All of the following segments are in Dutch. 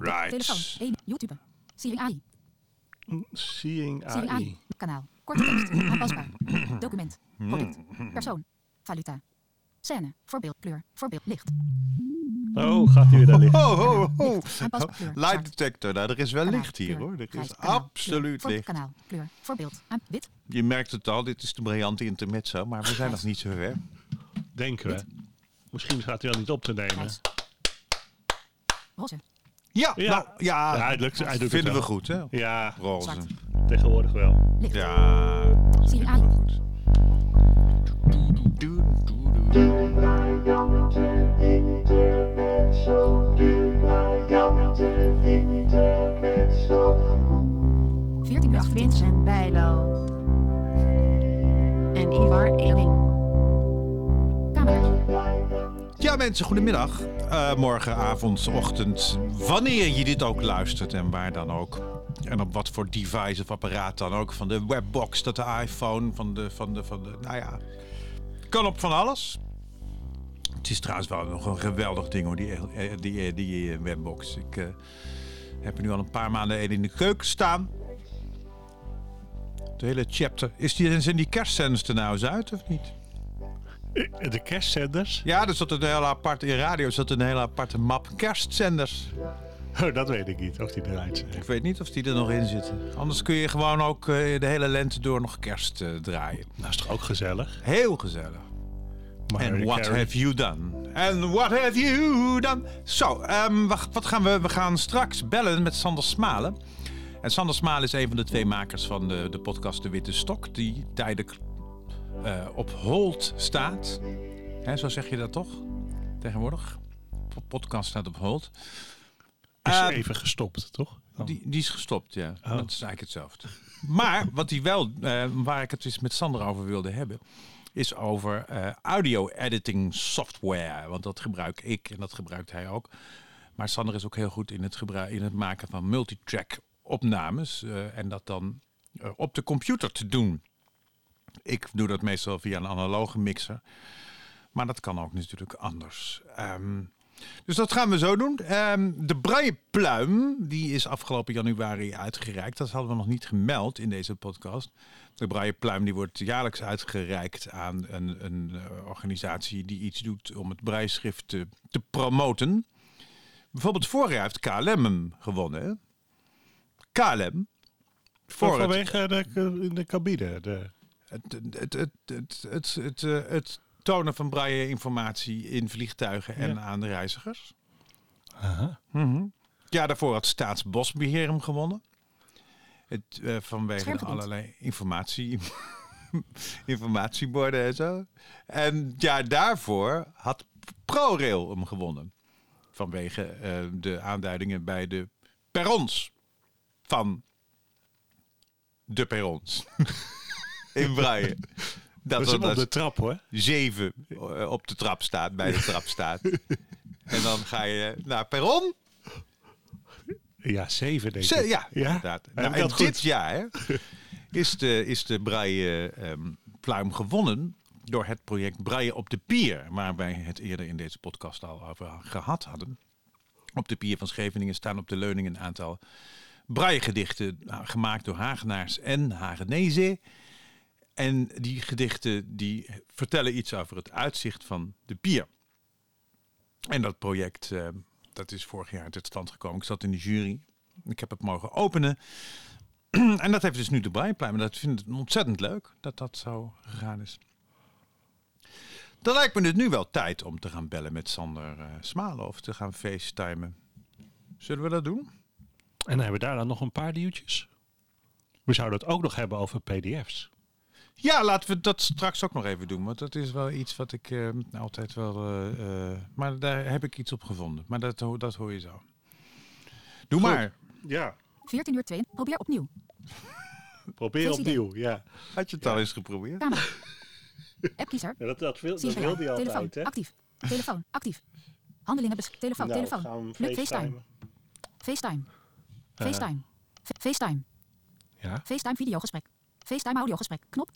Right. Telefoon. 1. YouTube. Siri AI. Seeing AI. AI. Kanaal. Korte tekst. Aanpasbaar. Document. Product. Persoon. Valuta. Scène. Voorbeeld. Kleur. Voorbeeld. Licht. Oh, gaat hij weer daar liggen. Ho, ho, ho. Licht. Aanpasbaar. Kleur. Light detector, nou, er is wel Kanaal. licht hier Kleur. hoor. Er Grijs. is Kanaal. absoluut Kleur. licht. Kanaal. Kleur. Voorbeeld. Aan. Wit. Je merkt het al, dit is de briljante intermezzo, maar we zijn nog niet zo ver. Denken we. Misschien gaat hij wel niet op te nemen. Roze. Ja, Ja. nou, ja, Ja, hij lukt- hij doet het vinden we goed hè? Ja, Roze. Zwart. tegenwoordig wel. Licht. Ja, we AI. goed. Dag 14 Vincent Bijlo. En Ivar Eling. Mensen, goedemiddag. Eh morgen, avond, ochtend, wanneer je dit ook luistert en waar dan ook. En op wat voor device of apparaat dan ook. Van de webbox tot de iPhone, van de, van de, van de, nou ja. Kan op van alles. Het is trouwens wel nog een geweldig ding hoor, die, die, die eh, webbox. Ik eh, heb er nu al een paar maanden een in de keuken staan. De hele chapter. Is die, zijn die kerstzenders er nou eens uit of niet? De kerstzenders? Ja, er zat een hele aparte, in radio zat een hele aparte map kerstzenders. Oh, dat weet ik niet, of die eruit zijn. Ik weet niet of die er nog in zitten. Anders kun je gewoon ook eh, de hele lente door nog kerst eh, draaien. Dat is toch ook gezellig? Heel gezellig. En what Carey. have you done? And what have you done? Zo, ehm, wacht, wat gaan we? We gaan straks bellen met Sander Smalen. En Sander Smalen is een van de twee makers van de, de podcast De Witte Stok. Die tijdelijk eh, op hold staat. Hè, zo zeg je dat toch? Tegenwoordig. De podcast staat op hold. Is Ehm, even gestopt, toch? Oh. die, die is gestopt, ja. Oh. Dat is eigenlijk hetzelfde. Maar wat hij wel, eh, waar ik het dus met Sander over wilde hebben, is over eh, audio editing software. Want dat gebruik ik en dat gebruikt hij ook. Maar Sander is ook heel goed in het, gebruik, in het maken van multitrack opnames. en dat dan op de computer te doen. Ik doe dat meestal via een analoge mixer. Maar dat kan ook natuurlijk anders. Ehm, dus dat gaan we zo doen. Ehm, de Braille-pluim, die is afgelopen januari uitgereikt. Dat hadden we nog niet gemeld in deze podcast. De Braille-pluim die wordt jaarlijks uitgereikt aan een, een eh, organisatie die iets doet om het Braille-schrift te, te promoten. Bijvoorbeeld vorig jaar heeft KLM hem gewonnen. hè? KLM. Voor Voor het, vanwege de, in de cabine. De, het, het, het, het, het, het, eh, het tonen van Braille-informatie in vliegtuigen en Ja. aan de reizigers. Aha. Mhm. Ja, daarvoor had Staatsbosbeheer hem gewonnen. Het, eh, vanwege allerlei informatie, informatieborden en zo. En ja, daarvoor had ProRail hem gewonnen. Vanwege eh, de aanduidingen bij de perrons van de perrons. In Braille. Dat is hem op de trap, hoor. zeven eh, op de trap staat, bij de trap staat. en dan ga je naar perron. Ja, zeven denk Ze- ik. ja, Ja? inderdaad. Nou, en goed? dit jaar hè, is de, is de Braille ehm, pluim gewonnen door het project Braille op de Pier, waar wij het eerder in deze podcast al over gehad hadden. Op de Pier van Scheveningen staan op de leuning een aantal Braille-gedichten nou, gemaakt door Hagenaars en Hagenezen. En die gedichten die vertellen iets over het uitzicht van de pier. En dat project, eh, dat is vorig jaar tot stand gekomen. Ik zat in de jury. Ik heb het mogen openen. en dat heeft dus nu de Brainplein. Maar dat vind ik ontzettend leuk dat dat zo gegaan is. Dan lijkt me het nu wel tijd om te gaan bellen met Sander eh, Smalen of te gaan facetimen. Zullen we dat doen? En hebben we daar dan nog een paar nieuwtjes. We zouden het ook nog hebben over pdf's. Ja, laten we dat straks ook nog even doen. Want dat is wel iets wat ik eh, altijd wel... eh, eh, maar daar heb ik iets op gevonden. Maar dat, ho- dat hoor je zo. Doe Goed. maar. Ja, 14 uur 2. Probeer opnieuw. probeer opnieuw. Ja. Had je het al eens geprobeerd? Camera. Appkiezer. ja dat, dat, wil, dat wilde hij Telefoon. altijd, hè? Actief. Telefoon. Actief. Handelingen. bes- Telefoon. Nou, telefoon. Lukt FaceTime. FaceTime. FaceTime. Fa- FaceTime. Ja. FaceTime videogesprek. FaceTime audiogesprek. Knop.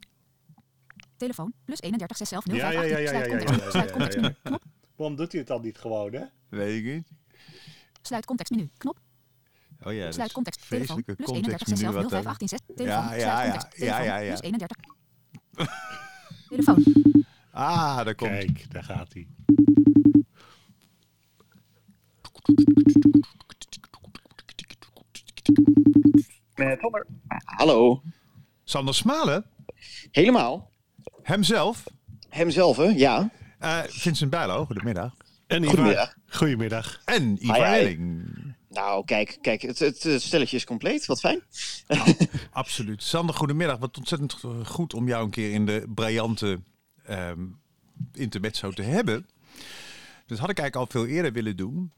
Telefoon. Plus 31 611 Ja, ja, ja, ja, ja, ja, ja, ja, Sluit ja, contextmenu. ja. Knop. Waarom doet hij het dan niet gewoon, hè? Weet ik niet. Sluit contextmenu. Knop. Oh ja, Sluit context. Telefoon. Plus 31 context 6 nu 11 wat 05 dan. 18 6. Telefoon. Ja, Sluit ja, ja, ja, Telefoon. ja, ja. Plus 31. Telefoon. Ah, daar komt. Kijk, daar gaat hij. Met Sander. Hallo. Sander Smalen, Helemaal. Hemzelf, Hemzelf, hè? Ja. eh, Vincent Bijlo, goedemiddag. En Ivar. Goedemiddag. Goedemiddag. En. Elling. Nou, kijk, kijk het, het stelletje is compleet. Wat fijn. Absoluut. Sander, goedemiddag. Wat ontzettend goed om jou een keer in de briljante ehm intermezzo te hebben. Dat had ik eigenlijk al veel eerder willen doen.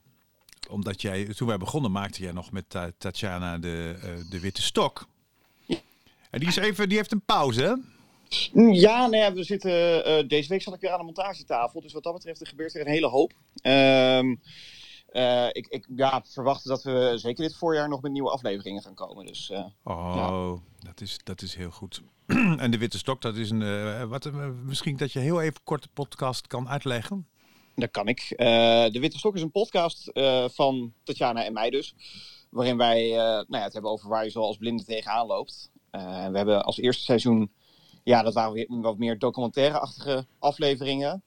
Omdat jij, toen wij begonnen, maakte jij nog met Ta- Tatjana de, eh, de Witte Stok. En die, is even, die heeft een pauze, hè? Mm, Ja, nou ja, we zitten, eh, deze week zat ik weer aan de montagetafel. Dus wat dat betreft, er gebeurt er een hele hoop. Ehm, eh, ik ik ja, verwacht dat we zeker dit voorjaar nog met nieuwe afleveringen gaan komen. Dus eh, Oh, dat, is, dat is heel goed. en de Witte Stok, dat is een... wat, misschien dat je heel even kort de podcast kan uitleggen. dat kan ik. De Witte Stok is een podcast van Tatjana en mij dus. Waarin wij nou ja, het hebben over waar je zo als blinde tegenaan loopt. We hebben als eerste seizoen, ja, dat waren weer wat meer documentaire-achtige afleveringen.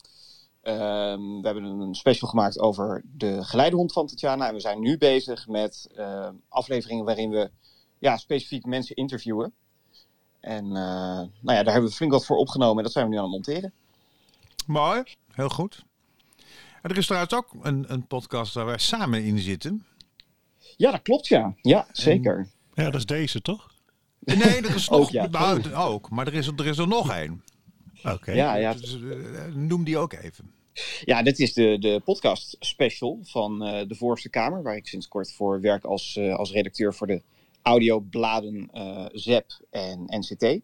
Ehm, we hebben een special gemaakt over de geleidehond van Tatjana. En we zijn nu bezig met eh, afleveringen waarin we ja, specifiek mensen interviewen. En eh, nou ja, daar hebben we flink wat voor opgenomen en dat zijn we nu aan het monteren. Mooi, heel goed. En er is trouwens ook een, een podcast waar wij samen in zitten. Ja, dat klopt ja. Ja, zeker. Ja, dat is deze, toch? Nee, er is Ook, nog... ja. nou, ook, maar er is, er is er nog één. Oké. Ja, ja, Dus, eh, noem die ook even. Ja, dit is de, de podcast special van eh, de Voorste Kamer, waar ik sinds kort voor werk als, eh, als redacteur voor de audiobladen eh ZEP en NCT.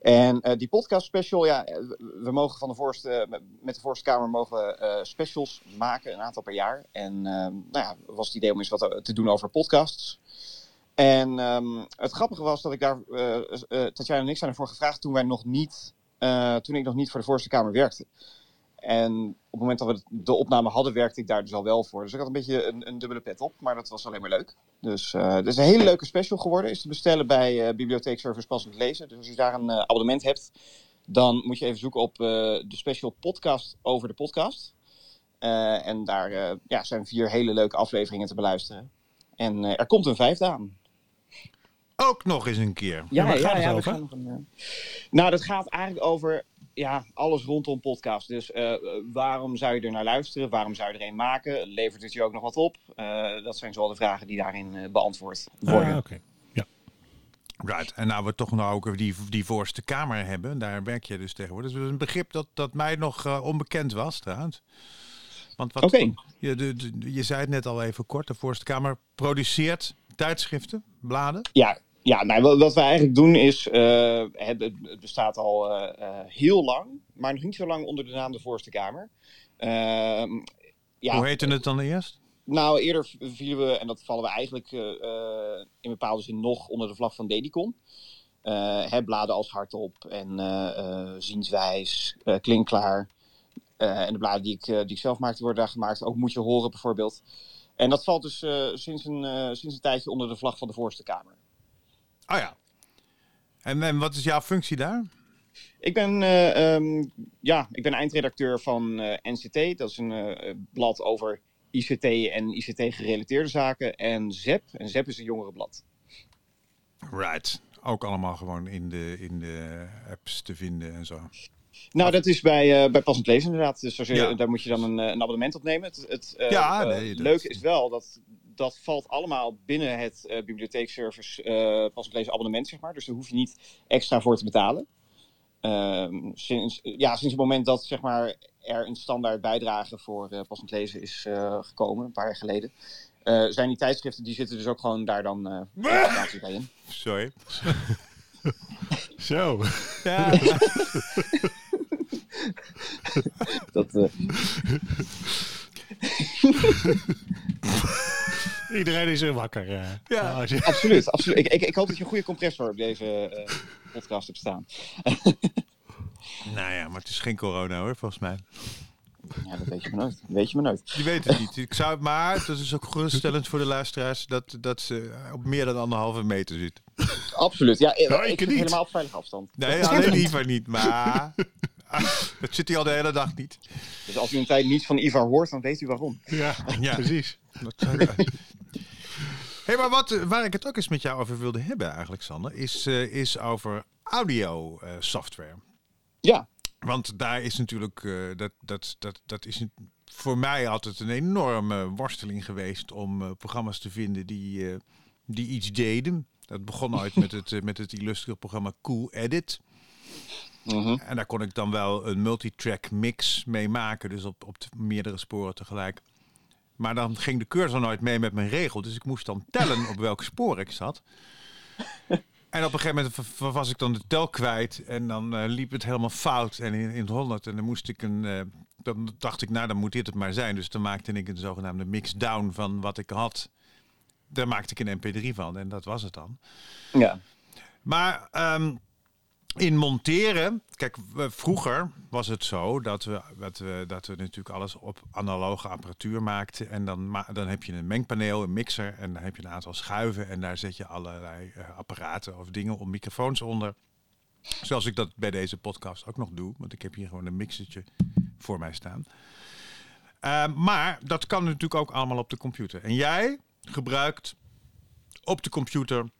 En eh, die podcast special, ja, we mogen van de Voorste, met de Voorste Kamer mogen we eh, specials maken, een aantal per jaar. En nou ja, was het idee om eens wat te doen over podcasts. En ehm, het grappige was dat ik daar, eh, Tatjana en ik zijn ervoor gevraagd toen wij nog niet, eh, toen ik nog niet voor de Voorste Kamer werkte. En op het moment dat we de opname hadden, werkte ik daar dus al wel voor. Dus ik had een beetje een, een dubbele pet op, maar dat was alleen maar leuk. Dus het is een hele leuke special geworden. Is te bestellen bij eh Bibliotheekservice Passend Lezen. Dus als je daar een abonnement hebt, dan moet je even zoeken op de special podcast over de podcast. En daar ja, zijn vier hele leuke afleveringen te beluisteren. En er komt een vijfde aan. Ook nog eens een keer. Ja, waar gaat het we over? gaan nog een, eh, Nou, dat gaat eigenlijk over ja, alles rondom podcast. Dus eh, waarom zou je er naar luisteren? Waarom zou je er een maken? Levert het je ook nog wat op? Eh, dat zijn zoal de vragen die daarin eh, beantwoord worden. Ah, oké. Ja. Right. En nou we toch nou ook over die, die voorste kamer hebben, daar werk je dus tegenwoordig. Dat is een begrip dat, dat mij nog onbekend was trouwens. Want wat, Oké. je, de, de- je zei het net al even kort, de voorste kamer produceert tijdschriften, bladen. Ja, ja nou, wat, wat we eigenlijk doen is, eh, het, het bestaat al eh, eh, heel lang, maar nog niet zo lang onder de naam de Voorste Kamer. Ehm, ja, Hoe heette het dan eerst? Nou, eerder vielen we, en dat vallen we eigenlijk in bepaalde zin nog onder de vlag van Dedicon. Hè, bladen als Hardop en Zienswijs, Klinkklaar. En de bladen die ik, die ik zelf maakte worden daar gemaakt. Ook Moet je horen bijvoorbeeld. En dat valt dus sinds, een, sinds een tijdje onder de vlag van de Voorste Kamer. Oh ja. En, en wat is jouw functie daar? Ik ben, eh, ehm, ja, ik ben eindredacteur van eh, NCT. Dat is een eh, blad over ICT en ICT-gerelateerde zaken. En ZEP. En ZEP is een jongerenblad. Right. Ook allemaal gewoon in de, in de apps te vinden en zo. Nou, dat is bij, bij passend lezen inderdaad. Dus als je, Ja. daar moet je dan een, een abonnement op nemen. Het, het Ja, nee, dat- leuke is wel dat dat valt allemaal binnen het eh, bibliotheekservice eh passend lezen abonnement, zeg maar. Dus daar hoef je niet extra voor te betalen. Ehm, sinds, ja, sinds het moment dat zeg maar, er een standaard bijdrage voor eh passend lezen is eh, gekomen, een paar jaar geleden, eh, zijn die tijdschriften, die zitten dus ook gewoon daar dan eh bij in. Sorry. Zo. Ja. Dat, eh, Iedereen is er wakker. eh. Ja. Je- absoluut, absoluut. Ik, ik, ik hoop dat je een goede compressor op deze eh, podcast hebt staan. nou ja, maar het is geen corona hoor, volgens mij. Ja, dat weet je maar nooit. Dat weet je maar nooit. Je weet het niet. Ik zou, maar het is ook geruststellend voor de luisteraars dat, dat ze op meer dan anderhalve meter zit. Absoluut. Ja, ik, niet. helemaal op veilige afstand. Nee, alleen Ivar niet, maar dat zit hij al de hele dag niet. Dus als u een tijd niets van Ivar hoort, dan weet u waarom. Ja, Ja. precies. Hey, maar wat, waar ik het ook eens met jou over wilde hebben eigenlijk, Sander, is, eh, is over audio eh, software. Ja, Want daar is natuurlijk, eh, dat, dat, dat, dat is voor mij altijd een enorme worsteling geweest om eh, programma's te vinden die, eh, die iets deden. Dat begon ooit met het, eh, met het illustere programma Cool Edit. mhm. En daar kon ik dan wel een multitrack mix mee maken, dus op, op de meerdere sporen tegelijk. Maar dan ging de cursor nooit mee met mijn regel, dus ik moest dan tellen op welk spoor ik zat. En op een gegeven moment was ik dan de tel kwijt en dan eh, liep het helemaal fout en in, in het 100. En dan moest ik een, eh, dan dacht ik, nou dan moet dit het maar zijn. Dus dan maakte ik een zogenaamde mix down van wat ik had. Daar maakte ik een mp3 van en dat was het dan. ja. Maar ehm, in monteren, kijk, vroeger was het zo dat we, dat, we, dat we natuurlijk alles op analoge apparatuur maakten. En dan, dan heb je een mengpaneel, een mixer en dan heb je een aantal schuiven. En daar zet je allerlei eh, apparaten of dingen om microfoons onder. Zoals ik dat bij deze podcast ook nog doe, want ik heb hier gewoon een mixertje voor mij staan. Eh, maar dat kan natuurlijk ook allemaal op de computer. En jij gebruikt op de computer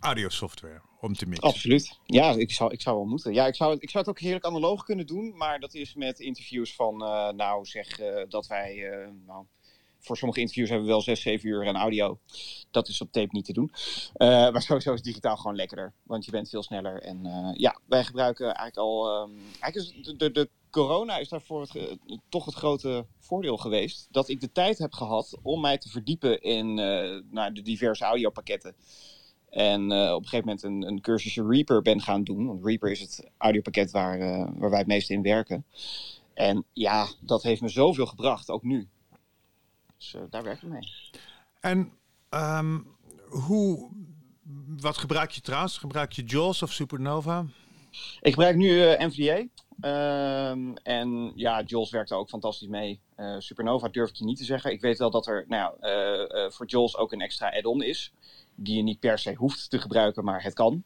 audiosoftware om te mixen. Absoluut. Ja, ik zou, ik zou wel moeten. Ja, ik zou, ik zou het ook heerlijk analoog kunnen doen, maar dat is met interviews van, eh, nou zeg eh, dat wij, eh, nou, voor sommige interviews hebben we wel zes, zeven uur aan audio. Dat is op tape niet te doen. Maar sowieso is digitaal gewoon lekkerder, want je bent veel sneller. En ja, wij gebruiken eigenlijk al, ehm, eigenlijk is de, de, de corona is daarvoor toch het grote voordeel geweest, dat ik de tijd heb gehad om mij te verdiepen in eh, nou, de diverse audiopakketten. En eh, op een gegeven moment een, een cursusje Reaper ben gaan doen. Want Reaper is het audiopakket waar, eh, waar wij het meest in werken. En ja, dat heeft me zoveel gebracht, ook nu. Dus eh, daar werk ik mee. En ehm, hoe, wat gebruik je trouwens? Gebruik je JAWS of Supernova? Ik gebruik nu NVDA. Ehm, en ja, Jules werkt er ook fantastisch mee. Supernova durf ik je niet te zeggen. Ik weet wel dat er nou, voor Jules ook een extra add-on is. Die je niet per se hoeft te gebruiken, maar het kan.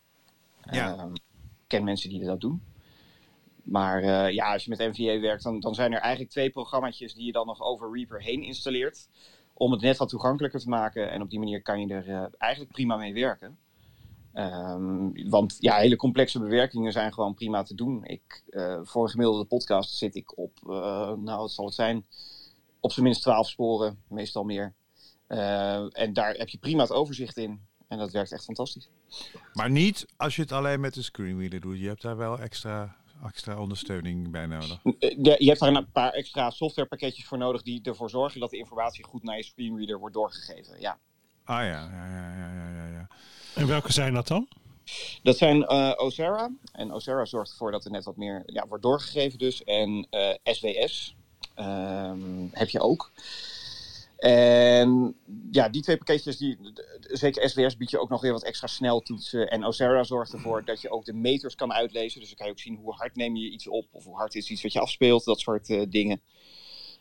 Ja. Ehm, ik ken mensen die dat doen. Maar eh, ja, als je met NVDA werkt, dan, dan zijn er eigenlijk twee programma's die je dan nog over Reaper heen installeert. Om het net wat toegankelijker te maken. En op die manier kan je er eh, eigenlijk prima mee werken. Ehm, want ja, hele complexe bewerkingen zijn gewoon prima te doen. Ik, eh, voor een gemiddelde podcast zit ik op, nou wat zal het zijn, op zijn minst 12 sporen, meestal meer. Eh, en daar heb je prima het overzicht in. En dat werkt echt fantastisch. Maar niet als je het alleen met de screenreader doet. Je hebt daar wel extra, extra ondersteuning bij nodig. Eh, je hebt daar een paar extra softwarepakketjes voor nodig die ervoor zorgen dat de informatie goed naar je screenreader wordt doorgegeven. Ja. Ah ja, ja, ja, ja, ja, ja. En welke zijn dat dan? Dat zijn eh Osera. En Osera zorgt ervoor dat er net wat meer ja, wordt doorgegeven dus. En eh, SWS ehm, heb je ook. En ja, die twee pakketjes, die, zeker SWS biedt je ook nog weer wat extra sneltoetsen. En Osera zorgt ervoor dat je ook de meters kan uitlezen. Dus dan kan je ook zien hoe hard neem je iets op. Of hoe hard is iets wat je afspeelt. Dat soort eh, dingen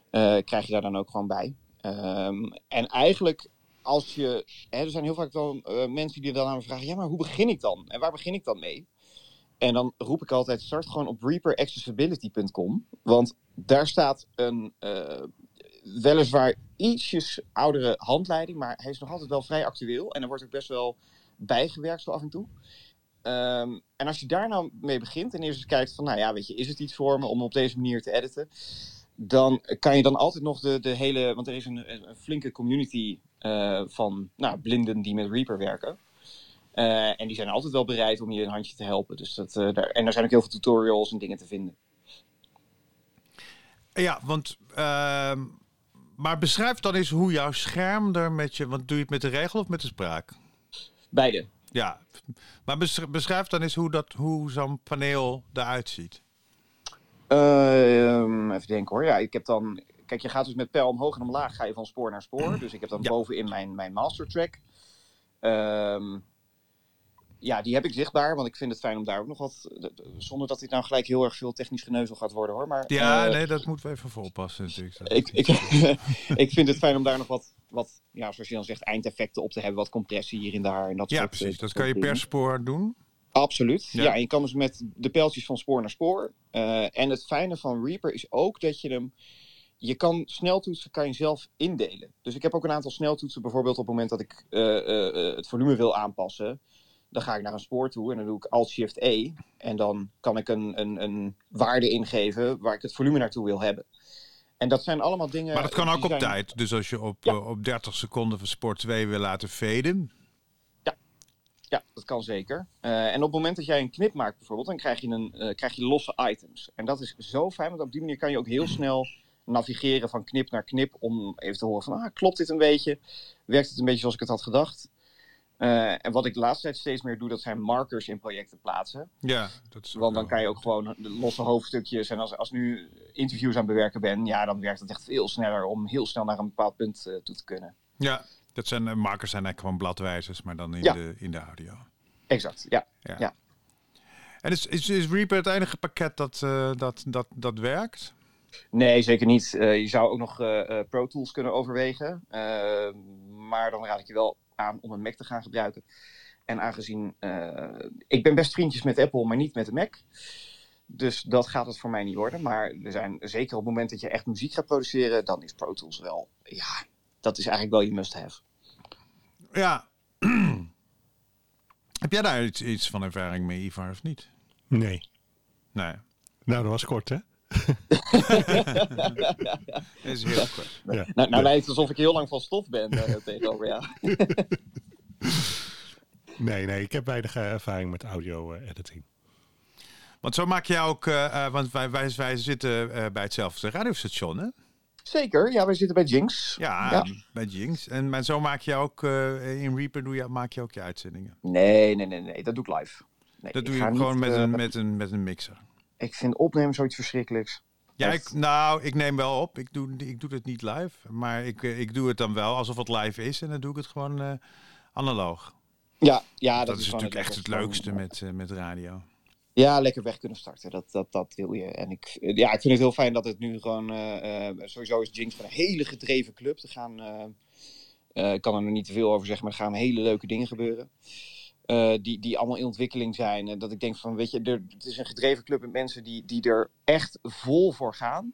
eh, krijg je daar dan ook gewoon bij. Ehm, en eigenlijk als je, hè, er zijn heel vaak wel eh, mensen die dan aan me vragen, ja, maar hoe begin ik dan? En waar begin ik dan mee? En dan roep ik altijd, start gewoon op reaperaccessibility.com, want daar staat een weliswaar ietsjes oudere handleiding, maar hij is nog altijd wel vrij actueel en er wordt ook best wel bijgewerkt zo af en toe. Ehm, en als je daar nou mee begint en eerst eens kijkt van, nou ja, weet je, is het iets voor me om op deze manier te editen? Dan kan je dan altijd nog de, de hele, want er is een, flinke community eh, van nou, blinden die met Reaper werken. Eh, en die zijn altijd wel bereid om je een handje te helpen. Dus dat, eh, daar, en er zijn ook heel veel tutorials en dingen te vinden. Ja, want. Maar beschrijf dan eens hoe jouw scherm er met je. Want doe je het met de regel of met de spraak? Beide. Ja, maar besch- beschrijf dan eens hoe, dat, hoe zo'n paneel eruit ziet. Ehm, even denken hoor. Ja, ik heb dan. Kijk, je gaat dus met pijl omhoog en omlaag ga je van spoor naar spoor. Dus ik heb dan Ja. bovenin mijn, mijn master track. Ehm, ja, die heb ik zichtbaar, want ik vind het fijn om daar ook nog wat, zonder dat dit nou gelijk heel erg veel technisch geneuzel gaat worden hoor. Maar, Ja, eh, nee, dat moeten we even volpassen natuurlijk. Ik, ik, ik vind het fijn om daar nog wat, wat, ja, zoals je dan zegt, eindeffecten op te hebben. Wat compressie hier en daar. En dat ja, soort, precies. eh, Dat kan je per spoor doen. Absoluut. Ja. Ja. en je kan dus met de pijltjes van spoor naar spoor. eh, en het fijne van Reaper is ook dat je hem. Je kan sneltoetsen kan je zelf indelen. Dus ik heb ook een aantal sneltoetsen. Bijvoorbeeld op het moment dat ik eh, eh, eh, het volume wil aanpassen. Dan ga ik naar een spoor toe en dan doe ik Alt-Shift-E. En dan kan ik een, een, een waarde ingeven waar ik het volume naartoe wil hebben. En dat zijn allemaal dingen. Maar dat kan ook op zijn- tijd. Dus als je op, Ja. eh, op 30 seconden van Sport 2 wil laten faden. Ja, dat kan zeker. Eh, en op het moment dat jij een knip maakt bijvoorbeeld, dan krijg je, een, eh, krijg je losse items. En dat is zo fijn, want op die manier kan je ook heel snel navigeren van knip naar knip om even te horen van, ah, klopt dit een beetje? Werkt het een beetje zoals ik het had gedacht? Eh, en wat ik de laatste tijd steeds meer doe, dat zijn markers in projecten plaatsen. Ja, dat is Want dan kan je ook gewoon de losse hoofdstukjes. En als, als nu interviews aan het bewerken ben, ja, dan werkt het echt veel sneller om heel snel naar een bepaald punt eh, toe te kunnen. Ja, dat zijn eh, markers zijn eigenlijk gewoon bladwijzers, maar dan in, Ja. de, in de audio. Exact, ja. Ja. Ja. En is, is, is Reaper het enige pakket dat, dat, dat, dat werkt? Nee, zeker niet. Je zou ook nog Pro Tools kunnen overwegen. Maar dan raad ik je wel aan om een Mac te gaan gebruiken. En aangezien eh, ik ben best vriendjes met Apple, maar niet met de Mac. Dus dat gaat het voor mij niet worden. Maar er zijn zeker op het moment dat je echt muziek gaat produceren, dan is Pro Tools wel. Ja, dat is eigenlijk wel je must-have. Ja. Heb jij daar iets, iets van ervaring mee, Ivar, of niet? Nee. Nee. Nou, dat was kort, hè? Dat is heel kort. Ja. Nou, nou lijkt het alsof ik heel lang van stof ben eh, tegenover ja. Nee, nee, ik heb weinig eh, ervaring met audio eh, editing. Want zo maak je ook, want wij, wij, wij zitten eh, bij hetzelfde radiostation, hè? Zeker, ja, wij zitten bij Jinx. Ja, Ja. bij Jinx. En maar zo maak je ook, eh, in Reaper doe je, maak je ook je uitzendingen. Nee, nee, nee, nee, dat doe ik live. Nee, Dat ik doe je gewoon niet, met, een, met, een, met een mixer. Ik vind opnemen zoiets verschrikkelijks. Ja, ik, nou, ik neem wel op. Ik doe, ik doe het niet live. Maar ik, eh, ik doe het dan wel alsof het live is. En dan doe ik het gewoon eh, analoog. Ja, ja dat, Dat, is natuurlijk echt het leukste met, eh, met radio. Ja, lekker weg kunnen starten. Dat, dat, dat wil je. En ik, ja, ik vind het heel fijn dat het nu gewoon. sowieso is Jinx een hele gedreven club. Er gaan. ik kan er nog niet te veel over zeggen, maar er gaan hele leuke dingen gebeuren. Eh, die, die allemaal in ontwikkeling zijn. En dat ik denk van, weet je, er, het is een gedreven club met mensen die, die er echt vol voor gaan.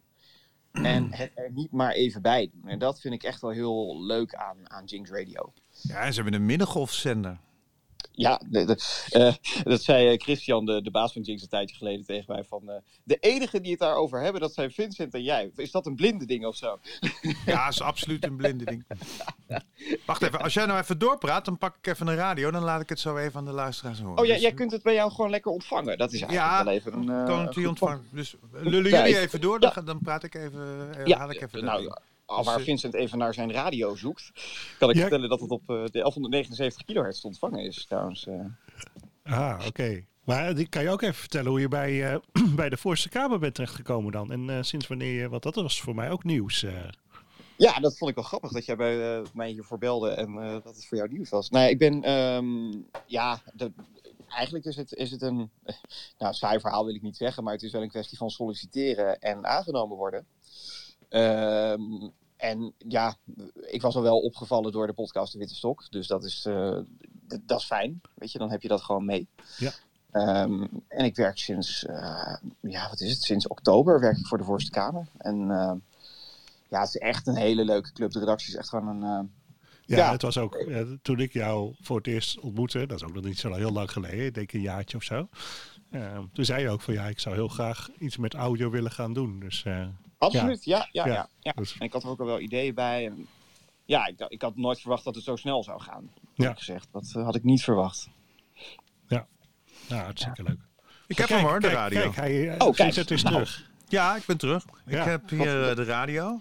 En het er niet maar even bij doen. En dat vind ik echt wel heel leuk aan, aan Jinx Radio. Ja, en ze hebben een middengolfzender. Ja, de, de- eh, dat zei eh, Christian, de, de baas van Jinx, een tijdje geleden tegen mij. Van, eh, de enige die het daarover hebben, dat zijn Vincent en jij. Is dat een blinde ding of zo? Ja, is absoluut een blinde ding. Wacht even, als jij nou even doorpraat, dan pak ik even een radio. Dan laat ik het zo even aan de luisteraars horen. Oh ja, Dus, jij kunt het bij jou gewoon lekker ontvangen. Dat is eigenlijk Ja, wel even een... eh, kan het goed ontvangen. Dus lullen jullie even door, dan, Ja. dan praat ik even, Ja, haal ik even nou. Al waar eh, Vincent even naar zijn radio zoekt, kan ik Ja. vertellen dat het op eh, de 1179 kilohertz te ontvangen is trouwens. eh. Ah, oké. Maar die kan je ook even vertellen hoe je bij, eh, bij de Voorste Kamer bent terechtgekomen dan. En eh, sinds wanneer je, want dat was voor mij ook nieuws. eh. Ja, dat vond ik wel grappig dat jij bij eh, mij hiervoor belde en eh, dat het voor jou nieuws was. Nou, ja, ik ben, ehm, ja, de, eigenlijk is het, is het een, nou, saai verhaal wil ik niet zeggen, maar het is wel een kwestie van solliciteren en aangenomen worden. Ehm, en ja, ik was al wel opgevallen door de podcast De Witte Stok, dus dat is, eh, dat is fijn, weet je, dan heb je dat gewoon mee. Ja. Ehm, en ik werk sinds, eh, ja, wat is het, sinds oktober werk ik voor de Voorste Kamer. En ehm, ja, het is echt een hele leuke club. De redactie is echt gewoon een. eh, Ja, Ja. het was ook eh, toen ik jou voor het eerst ontmoette, dat is ook nog niet zo heel lang geleden, ik denk een jaartje of zo. Eh, toen zei je ook van ja, ik zou heel graag iets met audio willen gaan doen. Dus eh, absoluut, ja, ja, Ja. ja. ja, Dus- En ik had er ook al wel ideeën bij. En, ja, ik, ik had nooit verwacht dat het zo snel zou gaan. Ja. Ja. gezegd. Dat eh, had ik niet verwacht. nou, hartstikke leuk. Ik heb Kijk, hem hoor, de kijk, radio. Kijk, hij, Oh, oh, kijk. Is Nou. terug. Ja, ik ben terug. Ja. Ik heb hier eh, de radio.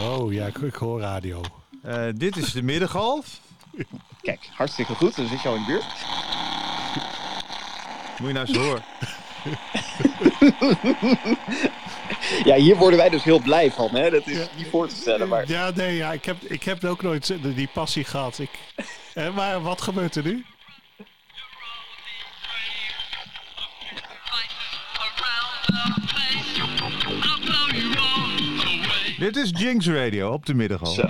Oh ja, ik, ik hoor radio. Eh, dit is de middengolf. Kijk, hartstikke goed. Dan zit je al in de buurt. Moet je nou eens horen. Ja, hier worden wij dus heel blij van. Hè? Dat is niet voor te stellen. Maar... Ja, nee, ja, ik, heb, ik heb ook nooit die- passie gehad. Ik, eh, maar wat gebeurt er nu? Dit is Jinx Radio op de middaghoog. Zo.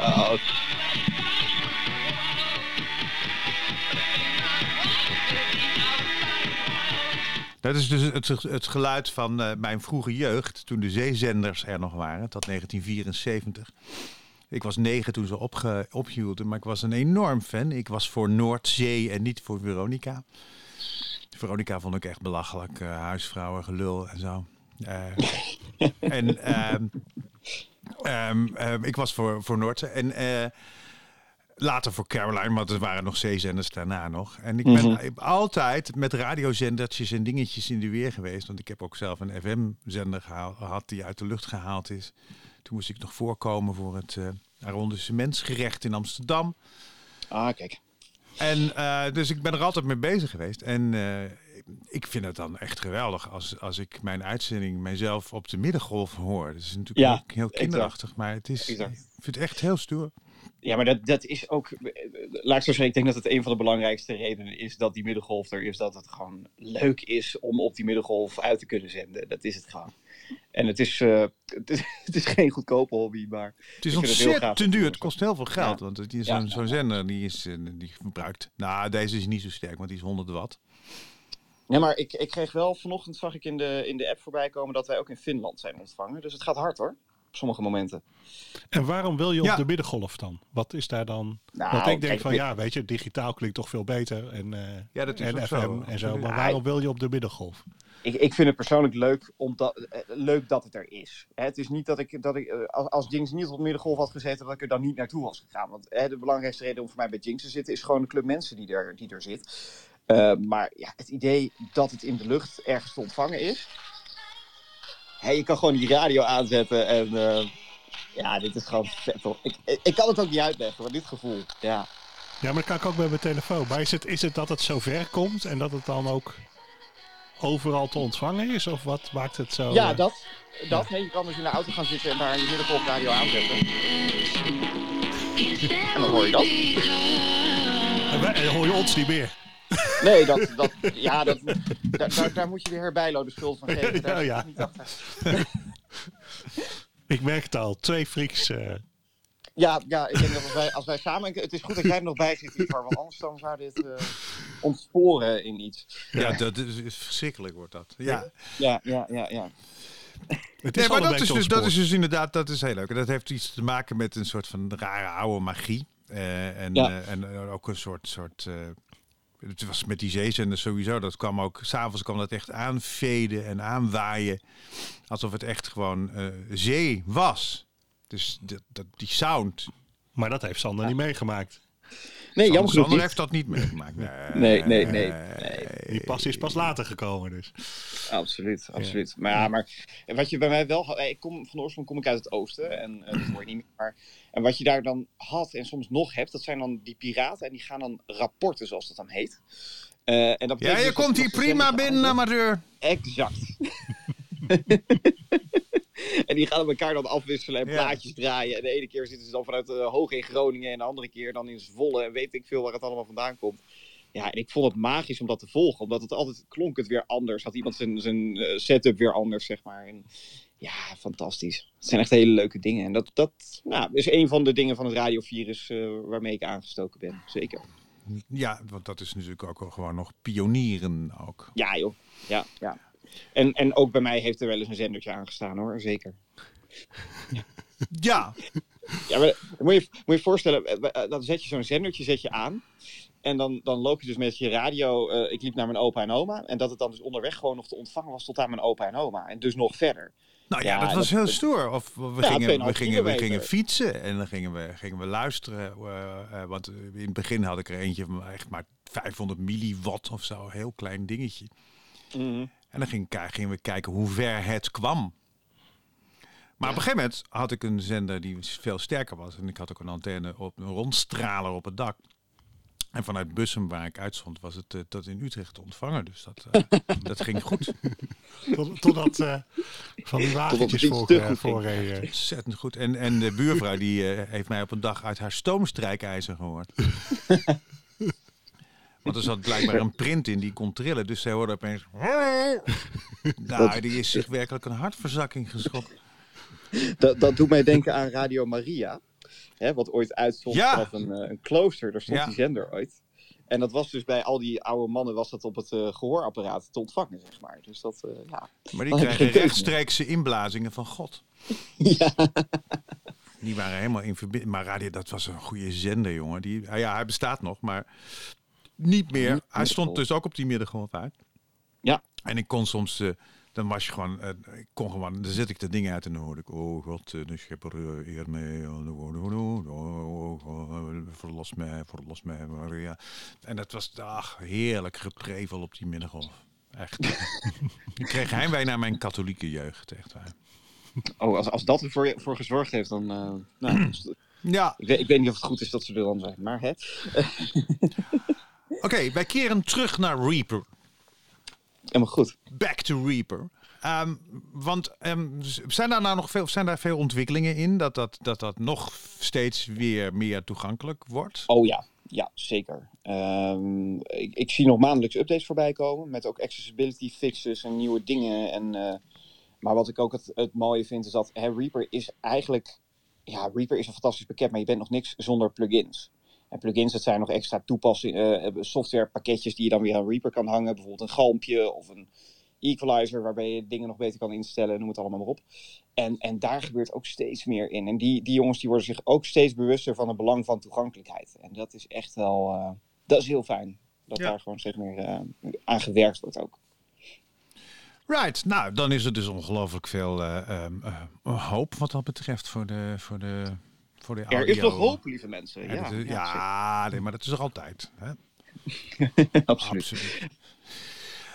Dat is dus het, het geluid van eh, mijn vroege jeugd, toen de zeezenders er nog waren, tot 1974. Ik was negen toen ze opge, ophielden, maar ik was een enorm fan. Ik was voor Noordzee en niet voor Veronica. Veronica vond ik echt belachelijk, eh, huisvrouwen, gelul en zo. Eh, en ehm, ehm, ehm, ik was voor, voor Noordzee. En later voor Caroline, want er waren nog zeezenders daarna nog. En ik ben Mhm. altijd met radiozendertjes en dingetjes in de weer geweest. Want ik heb ook zelf een FM-zender gehad die uit de lucht gehaald is. Toen moest ik nog voorkomen voor het uh, arrondissementsgerecht in Amsterdam. Ah, kijk. En uh, dus ik ben er altijd mee bezig geweest. En uh, ik vind het dan echt geweldig als, als ik mijn uitzending mijzelf op de middengolf hoor. Dat is natuurlijk Ja, ook heel kinderachtig, maar het is, Exact. ik vind het echt heel stoer. Ja, maar dat, dat is ook. Laat ik zo zeggen, ik denk dat het een van de belangrijkste redenen is dat die middengolf er is. Dat het gewoon leuk is om op die middengolf uit te kunnen zenden. Dat is het gewoon. En het is, uh, het is, het is geen goedkope hobby, maar. Het is ontzettend te duur. Het kost heel veel geld. Ja. Want Ja, zo'n ja, zo'n ja. zender die, is, eh, die verbruikt. Nou, deze is niet zo sterk, want die is 100 watt. Nee, maar ik, ik kreeg wel vanochtend, zag ik in de, in de app voorbij komen dat wij ook in Finland zijn ontvangen. Dus het gaat hard hoor. Op sommige momenten. En waarom wil je op Ja. de middengolf dan? Wat is daar dan? Nou, Want ik denk kijk, van ja, weet je, digitaal klinkt toch veel beter. En, eh, Ja, dat is en ook FM zo. en zo. Maar waarom wil je op de middengolf? Ik, ik vind het persoonlijk leuk, omdat, eh, leuk dat het er is. Hè, het is niet dat ik, dat ik eh, als, als Jinx niet op de middengolf had gezeten, dat ik er dan niet naartoe was gegaan. Want hè, de belangrijkste reden om voor mij bij Jinx te zitten, is gewoon de club mensen die er, die er zit. Eh, maar ja, het idee dat het in de lucht ergens te ontvangen is. Hè, je kan gewoon die radio aanzetten en eh, ja, dit is gewoon vet. Ik, ik, ik kan het ook niet uitleggen, maar dit gevoel, ja. Ja, maar dat kan ik ook bij mijn telefoon. Maar is het, is het dat het zo ver komt en dat het dan ook overal te ontvangen is? Of wat maakt het zo? Ja, eh, dat. dat nee, je kan dus in de auto gaan zitten en daar je middengolfradio aanzetten. En dan hoor je dat. en wij- en dan hoor je ons niet meer. Nee, dat, dat, ja, dat, daar, daar, daar moet je de heer Bijlo de schuld van geven. Daar Ja, zit ik ja. niet achter. Ik merk het al. Twee freaks. eh, Ja, ja, ik denk dat als wij, als wij samen... Het is goed dat jij er nog bij zit, Ivar, want anders dan zou dit eh, ontsporen in iets. Ja, dat is, is verschrikkelijk wordt dat. Ja. Ja, ja, ja, ja. het Nee, is maar wel een dat is, dus, dat is dus inderdaad, dat is heel leuk. En dat heeft iets te maken met een soort van rare oude magie. Eh, en, Ja. eh, en eh, ook een soort, soort eh, het was met die zeezenders sowieso, dat kwam ook, s'avonds kwam dat echt aanveden en aanwaaien. Alsof het echt gewoon eh, zee was. Dus dat, dat, die sound. Maar dat heeft Sander niet meegemaakt. Nee, jammer Sander genoeg niet. heeft dat niet meegemaakt. Nee, nee, nee. nee. Die passie is pas later gekomen dus. Absoluut, absoluut. Maar ja, maar wat je bij mij wel had, ik kom van oorsprong kom ik uit het oosten en eh, dat hoor je niet meer. Maar, en wat je daar dan had en soms nog hebt, dat zijn dan die piraten en die gaan dan rapporten, zoals dat dan heet. Eh, en dat Ja, je dus komt hier prima binnen, amateur. Exact. en die gaan elkaar dan afwisselen en plaatjes draaien. En de ene keer zitten ze dan vanuit uh, hoog in Groningen en de andere keer dan in Zwolle. En weet ik veel waar het allemaal vandaan komt. Ja, en ik vond het magisch om dat te volgen. Omdat het altijd klonk het weer anders. Had iemand zijn, zijn eh, setup weer anders, zeg maar. En ja, fantastisch. Het zijn echt hele leuke dingen. En dat, dat nou, is een van de dingen van het radiovirus eh waarmee ik aangestoken ben. Zeker. Ja, want dat is natuurlijk ook gewoon nog pionieren ook. Ja, joh. Ja, ja. En, en ook bij mij heeft er wel eens een zendertje aangestaan, hoor. Zeker. Ja, Ja, maar moet je moet je voorstellen, eh, eh, dan zet je zo'n zendertje zet je aan. En dan, dan loop je dus met je radio. eh, ik liep naar mijn opa en oma. En dat het dan dus onderweg gewoon nog te ontvangen was tot aan mijn opa en oma. En dus nog verder. Nou ja, Ja, dat was dat- heel stoer. Of we, Ja, gingen, 2,5 we, gingen, we gingen fietsen en dan gingen we, gingen we luisteren. want in het begin had ik er eentje van echt maar 500 milliwatt of zo. Een heel klein dingetje. Mhm. En dan ging, gingen we kijken hoe ver het kwam. Maar op een gegeven moment had ik een zender die veel sterker was. En ik had ook een antenne op een rondstraler op het dak. En vanuit Bussum, waar ik uitstond, was het eh, tot in Utrecht te ontvangen. Dus dat, eh, dat ging goed. Tot, totdat eh, van die wagentjes iets voor, te eh, goed voor reden. Ontzettend goed. En, en de buurvrouw die eh, heeft mij op een dag uit haar stoomstrijkijzer gehoord. Want er zat blijkbaar een print in die kon trillen. Dus zij hoorde opeens... Nou, die is zich werkelijk een hartverzakking geschokt. Dat, dat doet mij denken aan Radio Maria. Hè, wat ooit uitstond Ja. vanaf een, eh, een klooster. Daar stond Ja. die zender ooit. En dat was dus bij al die oude mannen was dat op het eh, gehoorapparaat te ontvangen, zeg maar. Dus dat, eh, ja. Maar die krijgen rechtstreekse inblazingen van God. ja. Die waren helemaal in verbinding. Maar radio, dat was een goede zender, jongen. Die, ja, hij bestaat nog, maar niet meer. Hij stond dus ook op die middengolf uit. Ja. En ik kon soms, eh, dan was je gewoon, eh, ik kon gewoon, dan zet ik de dingen uit en dan hoorde ik, oh God, eh, de schepper eh, eer mee, oh, oh, oh, oh, oh, oh, oh, verlos mij, verlos mij, Maria. En dat was, ach, heerlijk geprevel op die middengolf. Echt. ik kreeg heimwee naar mijn katholieke jeugd, echt waar. Oh, als, als dat ervoor voor gezorgd heeft, dan. eh, nou, dus- Ja, ik, weet, ik weet niet of het goed is dat ze er dan zijn. Maar hè. Oké, wij keren terug naar Reaper. Helemaal goed. Back to Reaper. Ehm, want ehm, zijn daar nou nog veel, zijn daar veel ontwikkelingen in dat dat, dat dat nog steeds weer meer toegankelijk wordt? Oh ja, ja, zeker. Ehm, ik, ik zie nog maandelijks updates voorbij komen. Met ook accessibility fixes en nieuwe dingen. En, eh, maar wat ik ook het, het mooie vind, is dat hè, Reaper is eigenlijk... Ja, Reaper is een fantastisch pakket, maar je bent nog niks zonder plugins. En plugins, dat zijn nog extra toepassingen, eh, softwarepakketjes die je dan weer aan Reaper kan hangen. Bijvoorbeeld een galmpje of een equalizer waarbij je dingen nog beter kan instellen, noem het allemaal maar op. En, en daar gebeurt ook steeds meer in. En die, die jongens die worden zich ook steeds bewuster van het belang van toegankelijkheid. En dat is echt wel, eh, dat is heel fijn. Dat Ja. daar gewoon steeds meer eh, aan gewerkt wordt ook. Right, nou dan is er dus ongelooflijk veel eh, ehm, eh, hoop wat dat betreft voor de, voor de, voor de Er is nog hoop, lieve mensen. Ja, Ja, is- nee, maar dat is er altijd. Hè? absoluut. Absoluut.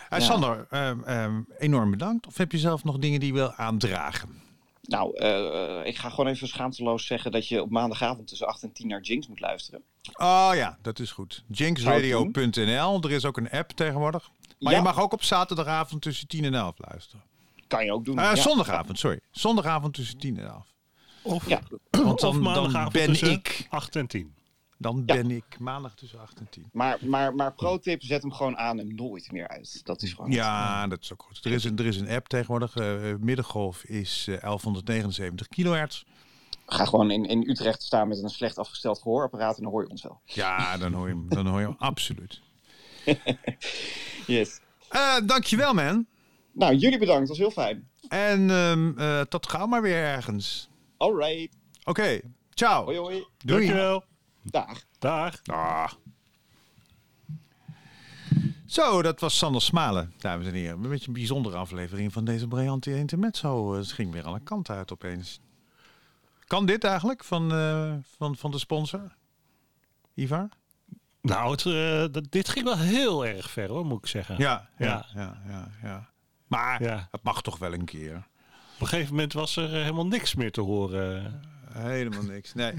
Eh. Sander, ehm, ehm, enorm bedankt. Of heb je zelf nog dingen die je wil aandragen? Nou, eh, ik ga gewoon even schaamteloos zeggen dat je op maandagavond tussen 8 en 10 naar Jinx moet luisteren. Oh ja, dat is goed. Jinxradio.nl. Er is ook een app tegenwoordig. Maar Ja. je mag ook op zaterdagavond tussen 10 en 11 luisteren. Kan je ook doen. Eh, ja. Zondagavond, sorry. Zondagavond tussen 10 en 11. Of, Ja. Want of dan, dan ben tussen ik. 8 en 10. Dan Ja. ben ik maandag tussen 8 en 10. Maar, maar, maar pro-tip, zet hem gewoon aan en nooit meer uit. Dat is gewoon... Ja, dat is ook goed. Er is een, er is een app tegenwoordig. eh, middengolf is eh, 1179 kilohertz. Ga gewoon in, in Utrecht staan met een slecht afgesteld gehoorapparaat en dan hoor je ons wel. Ja, dan hoor je hem, dan hoor je hem absoluut. Yes. Eh dankjewel, man. Nou, jullie bedankt. Dat was heel fijn. En ehm, eh, tot gauw maar weer ergens. Alright. Oké, ciao. Hoi hoi. Doei. Dankjewel. Dag. Dag. Ah. Zo, dat was Sander Smalen, dames en heren. Een beetje een bijzondere aflevering van deze briljante intermezzo. Het ging weer alle kanten uit opeens. Kan dit eigenlijk van, eh, van, van de sponsor? Ivar? Nou, het, eh, dit ging wel heel erg ver hoor, moet ik zeggen. Ja, ja, Ja. ja, ja. ja, Maar Ja. het mag toch wel een keer. Op een gegeven moment was er eh, helemaal niks meer te horen. Helemaal niks, nee.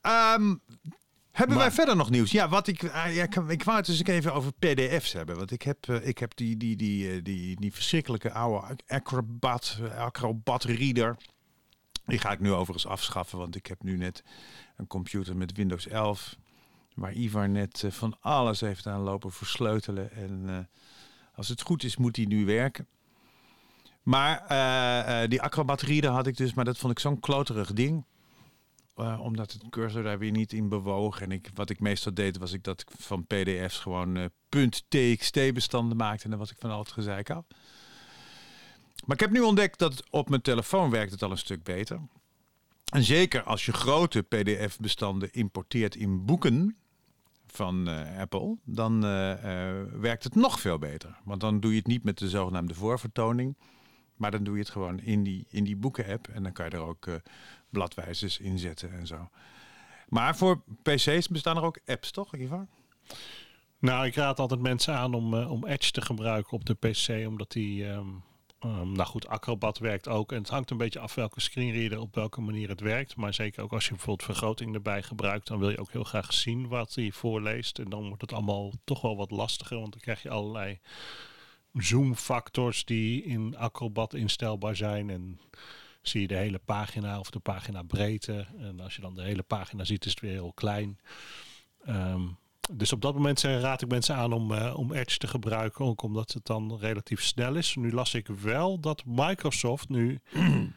Ehm, hebben wij verder nog nieuws? Ja, wat ik, ah, ja, ik, ik wou het dus even over PDF's hebben. Want ik heb, eh, ik heb die, die, die, eh, die, die verschrikkelijke oude Acrobat, Acrobat Reader. Die ga ik nu overigens afschaffen, want ik heb nu net een computer met Windows 11. Waar Ivar net van alles heeft aan lopen versleutelen. En als het goed is, moet die nu werken. Maar eh, eh, die Acrobat Reader had ik dus, maar dat vond ik zo'n kloterig ding. Eh, omdat het cursor daar weer niet in bewoog. En ik, wat ik meestal deed, was ik dat ik van pdf's gewoon eh .txt bestanden maakte. En dan was ik van al het gezeik af. Maar ik heb nu ontdekt dat op mijn telefoon werkt het al een stuk beter. En zeker als je grote pdf-bestanden importeert in boeken van Apple, dan werkt het nog veel beter. Want dan doe je het niet met de zogenaamde voorvertoning, maar dan doe je het gewoon in die, in die boeken-app. En dan kan je er ook eh, bladwijzers in zetten en zo. Maar voor PC's bestaan er ook apps, toch, Ivar? Nou, ik raad altijd mensen aan om, eh, om Edge te gebruiken op de PC, omdat die ehm, Ehm, nou goed, Acrobat werkt ook. En het hangt een beetje af welke screenreader op welke manier het werkt. Maar zeker ook als je bijvoorbeeld vergroting erbij gebruikt, dan wil je ook heel graag zien wat hij voorleest. En dan wordt het allemaal toch wel wat lastiger, want dan krijg je allerlei zoomfactors die in Acrobat instelbaar zijn. En zie je de hele pagina of de pagina breedte. En als je dan de hele pagina ziet, is het weer heel klein. Ehm, dus op dat moment raad ik mensen aan om, eh, om Edge te gebruiken, ook omdat het dan relatief snel is. Nu las ik wel dat Microsoft nu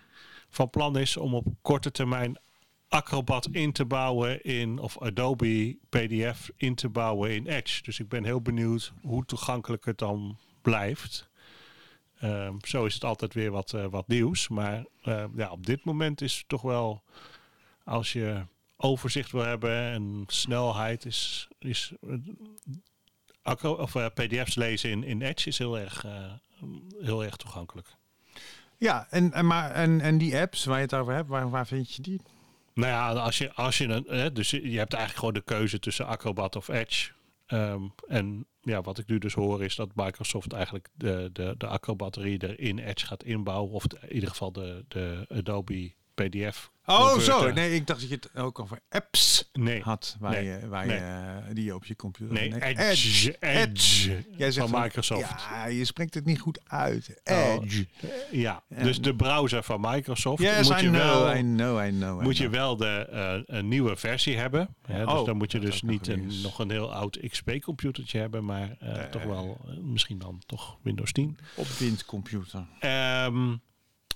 van plan is om op korte termijn Acrobat in te bouwen in, of Adobe PDF in te bouwen in Edge. Dus ik ben heel benieuwd hoe toegankelijk het dan blijft. Ehm, zo is het altijd weer wat, eh, wat nieuws. Maar eh, ja, op dit moment is het toch wel, als je overzicht wil hebben en snelheid, is, is acro- of, eh, PDF's lezen in, in Edge is heel erg, heel erg toegankelijk. Ja, en, en, maar, en, en die apps waar je het over hebt, waar, waar vind je die? Nou ja, als je, als je een, hè, dus je hebt eigenlijk gewoon de keuze tussen Acrobat of Edge. Ehm, en ja, wat ik nu dus hoor is dat Microsoft eigenlijk de, de, de Acrobat Reader in Edge gaat inbouwen. Of in ieder geval de, de Adobe PDF. Oh, zo. Nee, ik dacht dat je het ook over apps Nee, had waar Nee. je, waar Nee. je eh, die je op je computer. nee, Edge. Edge, Jij zegt van Microsoft. Ja, je spreekt het niet goed uit. Oh, Edge. Ja, dus de browser van Microsoft yes, moet I je know, wel, I know, I know. I moet je wel de eh, een nieuwe versie hebben. Hè? Dus Oh, dan moet je dus niet nog een, nog een heel oud XP-computertje hebben, maar eh, toch wel misschien dan toch Windows 10. op windcomputer. Ehm,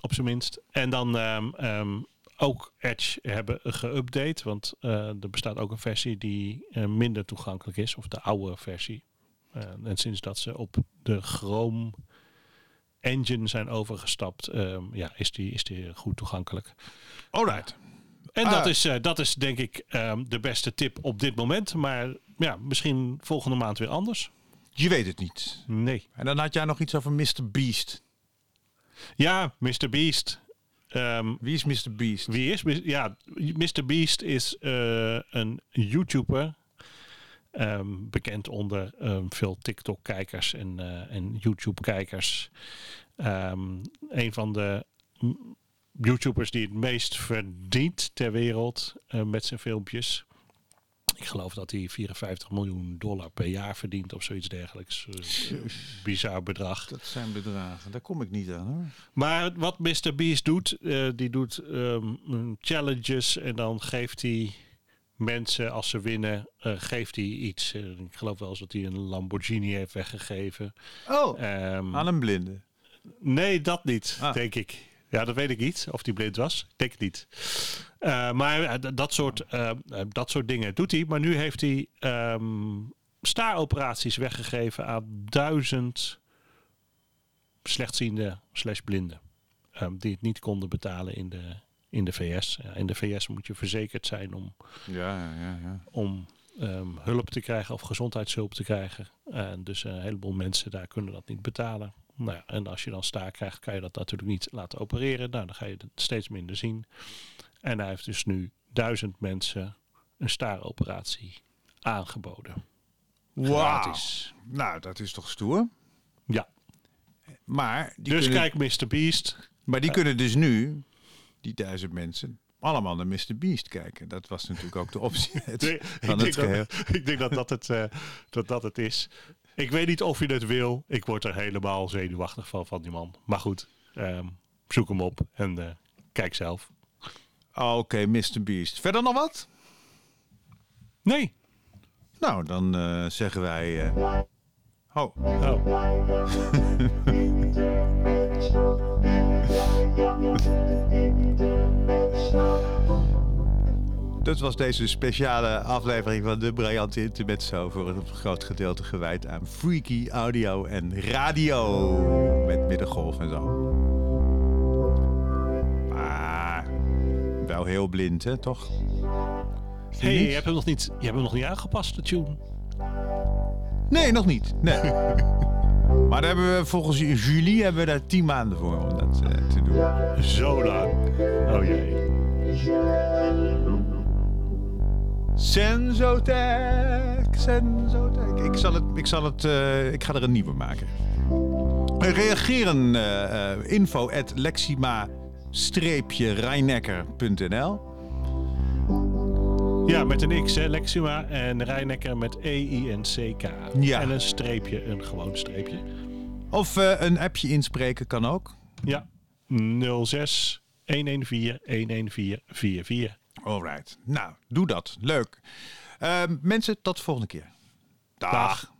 op zijn minst. En dan ehm, ehm, ook Edge hebben geüpdate, want eh, er bestaat ook een versie die eh, minder toegankelijk is, of de oude versie. Eh, en sinds dat ze op de Chrome engine zijn overgestapt, ehm, ja, is die, is die goed toegankelijk. Alright. En Ah. dat, is, eh, dat is denk ik ehm, de beste tip op dit moment. Maar ja, misschien volgende maand weer anders. Je weet het niet. Nee. En dan had jij nog iets over Mr. Beast. Ja, Mr. Beast. Ehm, Wie is Mr. Beast? Wie is? Ja, Mr. Beast is eh, een YouTuber. ehm, bekend onder ehm, veel TikTok-kijkers en, eh, en YouTube-kijkers. Een van de YouTubers die het meest verdient ter wereld eh, met zijn filmpjes. Ik geloof dat hij 54 miljoen dollar per jaar verdient of zoiets dergelijks. Eh, bizar bedrag. Dat zijn bedragen. Daar kom ik niet aan hoor. Maar wat Mr. Beast doet, eh, die doet ehm, challenges en dan geeft hij mensen, als ze winnen, eh, geeft hij iets. Ik geloof wel eens dat hij een Lamborghini heeft weggegeven. Oh, Ehm, aan een blinde. nee, dat niet, Ah. denk ik. Ja, dat weet ik niet, of die blind was. Ik denk het niet. Eh, maar eh, dat, soort, eh, dat soort dingen doet hij. Maar nu heeft hij ehm staaroperaties weggegeven aan duizend slechtziende slash blinden. ehm, die het niet konden betalen in de, in de VS. Ja, in de VS moet je verzekerd zijn om, Ja, ja, ja. om ehm, hulp te krijgen of gezondheidshulp te krijgen. En dus een heleboel mensen daar kunnen dat niet betalen. Nou ja, en als je dan staar krijgt, kan je dat natuurlijk niet laten opereren. Nou, dan ga je het steeds minder zien. En hij heeft dus nu duizend mensen een staaroperatie aangeboden. Wauw. Nou, dat is toch stoer? Ja, Maar die, dus kunnen, kijk Mr. Beast. maar die kunnen dus nu, die duizend mensen, allemaal naar Mr. Beast kijken. Dat was natuurlijk ook de optie het- Nee, van ik, het denk dat, ik denk dat dat het, eh, dat dat het is. Ik weet niet of je het wil. Ik word er helemaal zenuwachtig van, van die man. Maar goed, ehm, zoek hem op en eh, kijk zelf. Oké, Mr. Beast. Verder nog wat? Nee. Nou, dan eh, zeggen wij... eh, Oh, Oh. dat was deze speciale aflevering van de Briljante Intermezzo voor een groot gedeelte gewijd aan freaky audio en radio met middengolf en zo. Maar wel heel blind, hè, toch? hey, je hebt, hem nog niet, je hebt hem nog niet aangepast, de tune. Nee, nog niet. Nee. maar daar hebben we volgens Julie hebben we daar tien maanden voor om dat eh, te doen. Zo lang. Oh jee. Sensotech, Sensotech. Ik zal het, ik zal het, eh, ik ga er een nieuwe maken. Reageren eh, info at lexima-rijnekker.nl Ja, met een X, hè, Lexima. En Rijnekker met E E-I-N-C-K. Ja. En een streepje, een gewoon streepje. Of een appje inspreken kan ook. Ja, 06 114 11444. Alright. Nou, doe dat. Leuk. Eh, mensen, tot de volgende keer. Dag.